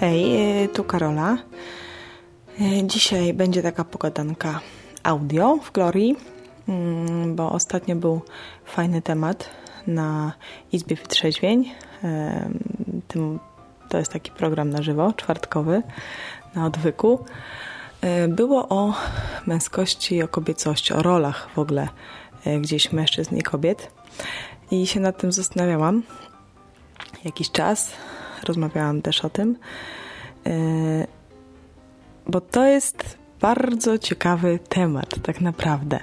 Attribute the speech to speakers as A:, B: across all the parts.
A: Hej, y, tu Karola. Y, dzisiaj będzie taka pogadanka audio w Glorii, mm, bo ostatnio był fajny temat na Izbie Wytrzeźwień. To jest taki program na żywo, czwartkowy, na odwyku. Było o męskości, o kobiecości, o rolach w ogóle gdzieś mężczyzn i kobiet. I się nad tym zastanawiałam jakiś czas rozmawiałam też o tym, e, bo to jest bardzo ciekawy temat, tak naprawdę,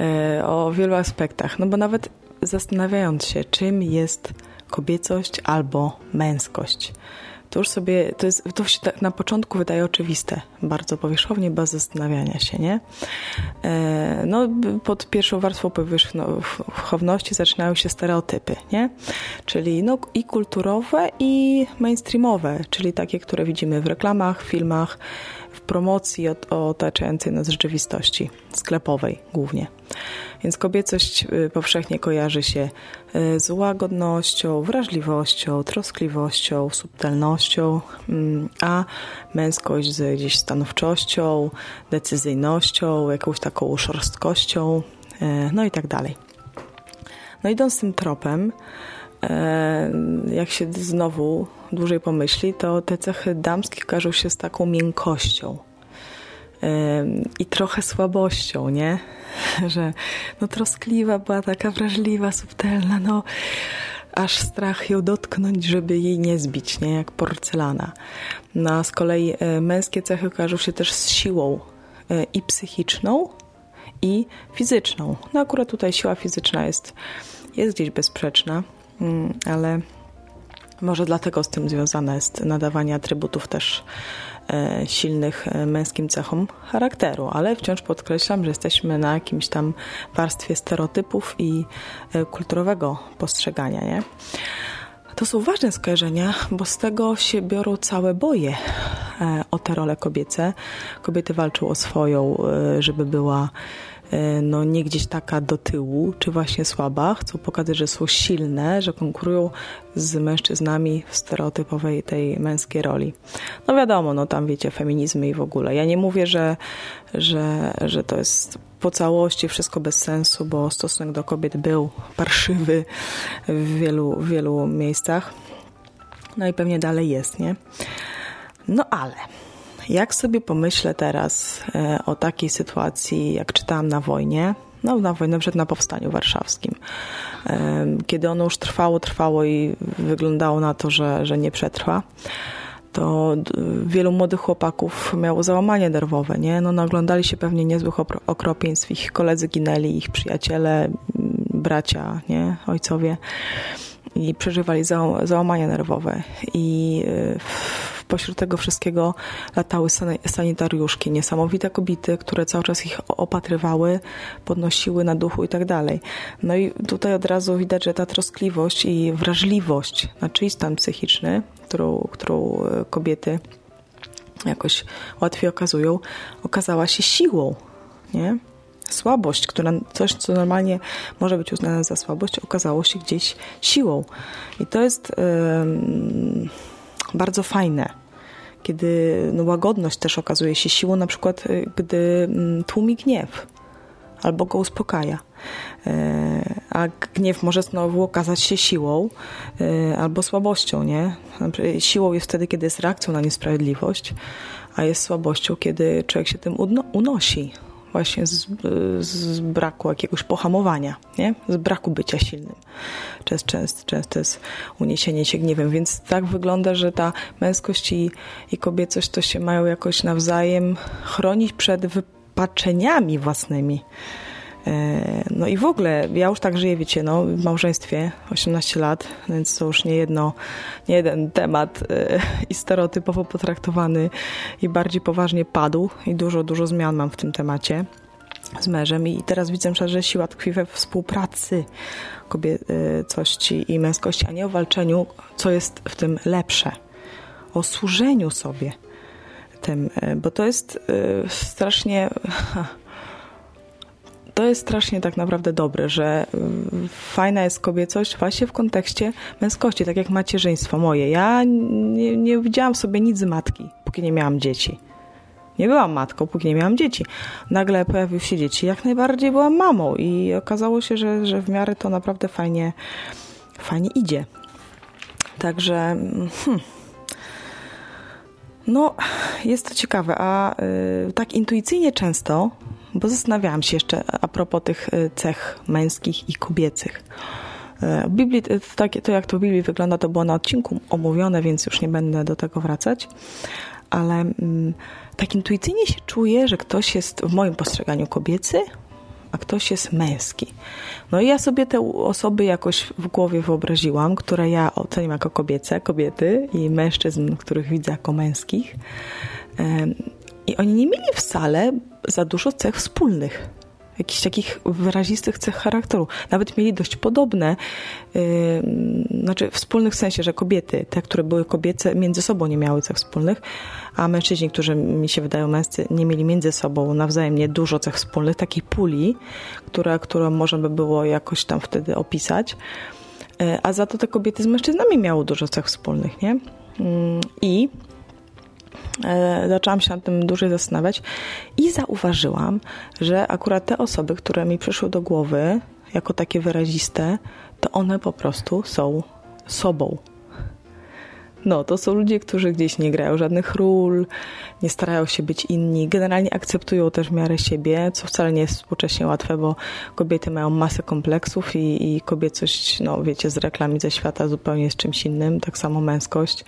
A: e, o wielu aspektach. No bo nawet zastanawiając się, czym jest kobiecość albo męskość, to już sobie, to, jest, to się tak na początku wydaje oczywiste, bardzo powierzchownie, bez zastanawiania się, nie? E, no, pod pierwszą warstwą powierzchowności zaczynają się stereotypy, nie? Czyli no, i kulturowe, i mainstreamowe, czyli takie, które widzimy w reklamach, filmach, w promocji otaczającej nas rzeczywistości, sklepowej głównie. Więc kobiecość y, powszechnie kojarzy się y, z łagodnością, wrażliwością, troskliwością, subtelnością, mm, a męskość z gdzieś stanowczością, decyzyjnością, jakąś taką szorstkością, y, no i tak dalej. No idąc tym tropem, jak się znowu dłużej pomyśli, to te cechy damskie kojarzą się z taką miękkością i trochę słabością, nie? Że no troskliwa była, taka wrażliwa, subtelna, no aż strach ją dotknąć, żeby jej nie zbić, nie? Jak porcelana. No a z kolei e, męskie cechy kojarzą się też z siłą e, i psychiczną, i fizyczną. No akurat tutaj siła fizyczna jest, jest gdzieś bezsprzeczna, ale może dlatego z tym związane jest nadawanie atrybutów też e, silnych e, męskim cechom charakteru, ale wciąż podkreślam, że jesteśmy na jakimś tam warstwie stereotypów i e, kulturowego postrzegania, nie? To są ważne skojarzenia, bo z tego się biorą całe boje o te role kobiece. Kobiety walczą o swoją, żeby była no nie gdzieś taka do tyłu, czy właśnie słaba, chcą pokazać, że są silne, że konkurują z mężczyznami w stereotypowej tej męskiej roli. No wiadomo, no tam wiecie, feminizmy i w ogóle. Ja nie mówię, że, że, że to jest po całości wszystko bez sensu, bo stosunek do kobiet był parszywy w wielu, wielu miejscach. No i pewnie dalej jest, nie? No ale jak sobie pomyślę teraz e, o takiej sytuacji, jak czytałam na wojnie, no na wojnie, przed na Powstaniu Warszawskim, e, kiedy ono już trwało, trwało i wyglądało na to, że, że nie przetrwa, to wielu młodych chłopaków miało załamanie nerwowe, nie? No naglądali się pewnie niezłych okropieństw, ich koledzy ginęli, ich przyjaciele, bracia, nie? Ojcowie i przeżywali załamanie nerwowe i e, pośród tego wszystkiego latały sanitariuszki, niesamowite kobiety, które cały czas ich opatrywały, podnosiły na duchu i tak dalej. No i tutaj od razu widać, że ta troskliwość i wrażliwość na czyjś stan psychiczny, którą, którą e, kobiety jakoś łatwiej okazują, okazała się siłą, nie? Słabość, która coś, co normalnie może być uznane za słabość, okazało się gdzieś siłą. I to jest yy, bardzo fajne kiedy no, łagodność też okazuje się siłą, na przykład y, gdy mm, tłumi gniew albo go uspokaja. E, a gniew może znowu okazać się siłą e, albo słabością, nie? Siłą jest wtedy, kiedy jest reakcją na niesprawiedliwość, a jest słabością, kiedy człowiek się tym unosi, właśnie z, z braku jakiegoś pohamowania, nie? z braku bycia silnym. Często, często, często jest uniesienie się gniewem, więc tak wygląda, że ta męskość i, i kobiecość to się mają jakoś nawzajem chronić przed wypaczeniami własnymi. E, no i w ogóle, ja już tak żyję, wiecie, no, w małżeństwie 18 lat, więc to już nie, jedno, nie jeden temat e, i stereotypowo potraktowany i bardziej poważnie padł i dużo, dużo zmian mam w tym temacie z mężem i teraz widzę, że siła tkwi we współpracy kobiecości i męskości, a nie o walczeniu, co jest w tym lepsze. O służeniu sobie tym, e, bo to jest strasznie to jest strasznie tak naprawdę dobre, że y, fajna jest kobiecość właśnie w kontekście męskości, tak jak macierzyństwo moje. Ja nie, nie widziałam sobie nic z matki, póki nie miałam dzieci. Nie byłam matką, póki nie miałam dzieci. Nagle pojawiły się dzieci. Jak najbardziej byłam mamą i okazało się, że, że w miarę to naprawdę fajnie, fajnie idzie. Także hmm, no, jest to ciekawe, a y, tak intuicyjnie często, bo zastanawiałam się jeszcze a propos tych y, cech męskich i kobiecych. W Biblii, to, to jak to w Biblii wygląda, to było na odcinku omówione, więc już nie będę do tego wracać, ale mm, tak intuicyjnie się czuję, że ktoś jest w moim postrzeganiu kobiecy, a ktoś jest męski. No i ja sobie te osoby jakoś w głowie wyobraziłam, które ja oceniam jako kobiece, kobiety i mężczyzn, których widzę jako męskich. I oni nie mieli wcale za dużo cech wspólnych jakichś takich wyrazistych cech charakteru. Nawet mieli dość podobne, yy, znaczy wspólnych w sensie, że kobiety, te, które były kobiece, między sobą nie miały cech wspólnych, a mężczyźni, którzy mi się wydają męscy, nie mieli między sobą nawzajem nie dużo cech wspólnych, takiej puli, która, którą można by było jakoś tam wtedy opisać. Yy, a za to te kobiety z mężczyznami miały dużo cech wspólnych, nie? Yy, I zaczęłam się nad tym dłużej zastanawiać i zauważyłam, że akurat te osoby, które mi przyszły do głowy jako takie wyraziste, to one po prostu są sobą. No, to są ludzie, którzy gdzieś nie grają żadnych ról, nie starają się być inni, generalnie akceptują też w miarę siebie, co wcale nie jest współcześnie łatwe, bo kobiety mają masę kompleksów i, i kobiecość, no wiecie, z reklamy ze świata zupełnie jest czymś innym, tak samo męskość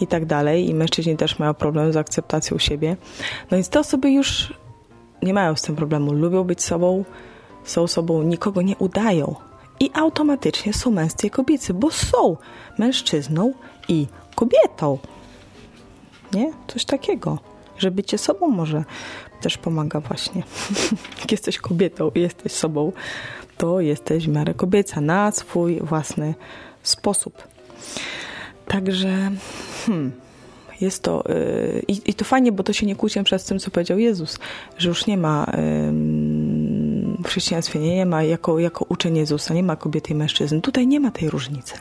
A: i tak dalej. I mężczyźni też mają problem z akceptacją siebie. No więc te osoby już nie mają z tym problemu, lubią być sobą, są sobą, nikogo nie udają. I automatycznie są męscy i kobiecy, bo są mężczyzną i kobietą. Nie? Coś takiego. Że bycie sobą może też pomaga właśnie. Jak jesteś kobietą i jesteś sobą, to jesteś w miarę kobieca na swój własny sposób. Także hmm, jest to yy, i, to fajnie, bo to się nie kłóci przez tym, co powiedział Jezus, że już nie ma yy, w chrześcijaństwie nie ma jako, jako uczeń Jezusa, nie ma kobiety i mężczyzn. Tutaj nie ma tej różnicy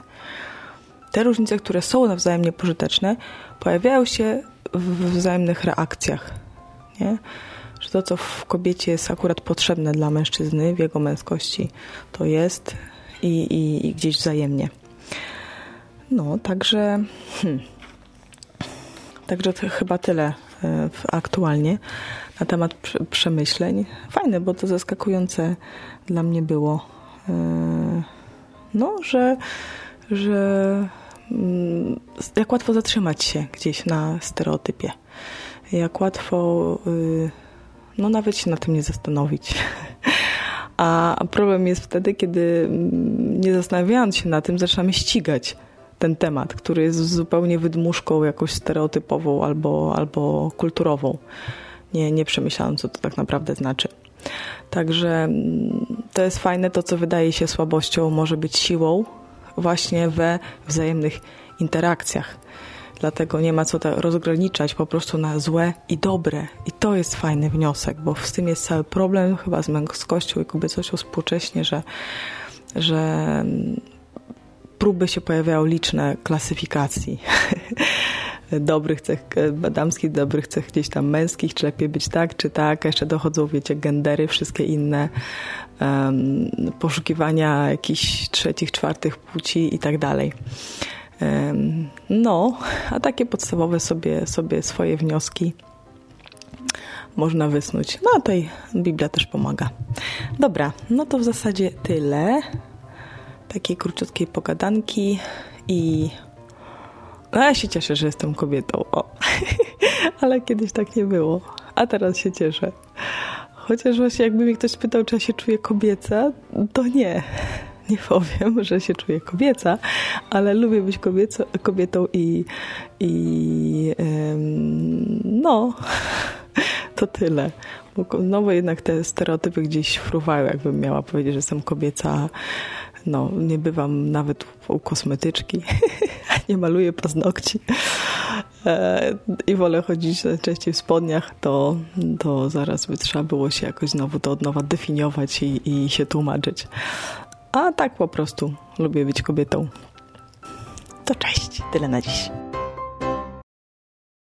A: te różnice, które są nawzajem niepożyteczne, pojawiają się w wzajemnych reakcjach. Nie? Że to, co w kobiecie jest akurat potrzebne dla mężczyzny, w jego męskości, to jest i, i, i gdzieś wzajemnie. No, także. Hmm. Także to chyba tyle e, aktualnie na temat przemyśleń. Fajne, bo to zaskakujące dla mnie było. E, no, że, że jak łatwo zatrzymać się gdzieś na stereotypie. Jak łatwo, y, no nawet się na tym nie zastanowić. A problem jest wtedy, kiedy mm, nie zastanawiając się na tym, zaczynamy ścigać ten temat, który jest zupełnie wydmuszką jakoś stereotypową albo, albo kulturową. Nie, nie przemyślałem, co to tak naprawdę znaczy. Także mm, to jest fajne, to co wydaje się słabością może być siłą, właśnie we wzajemnych interakcjach. Dlatego nie ma co rozgraniczać po prostu na złe i dobre. I to jest fajny wniosek, bo z tym jest cały problem chyba z męskością i kobiecością współcześnie, że, że próby się pojawiają liczne klasyfikacji dobrych cech, damskich, dobrych cech gdzieś tam męskich, czy lepiej być tak, czy tak, jeszcze dochodzą, wiecie, gendery, wszystkie inne um, poszukiwania jakichś trzecich, czwartych płci i tak dalej. Um, no, a takie podstawowe sobie, sobie swoje wnioski można wysnuć. No a tutaj Biblia też pomaga. Dobra, no to w zasadzie tyle. Takiej króciutkiej pogadanki i ja się cieszę, że jestem kobietą. O. Ale kiedyś tak nie było. A teraz się cieszę. Chociaż właśnie jakby mnie ktoś spytał, czy ja się czuję kobieca, to nie. Nie powiem, że się czuję kobieca, ale lubię być kobieco, kobietą i, i ym, no, to tyle. No bo jednak te stereotypy gdzieś fruwają, jakbym miała powiedzieć, że jestem kobieca. No, nie bywam nawet u kosmetyczki, nie maluję paznokci. e, i wolę chodzić częściej w spodniach, to, to zaraz by trzeba było się jakoś znowu to od nowa definiować i, i się tłumaczyć. A tak po prostu lubię być kobietą. To cześć, tyle na dziś.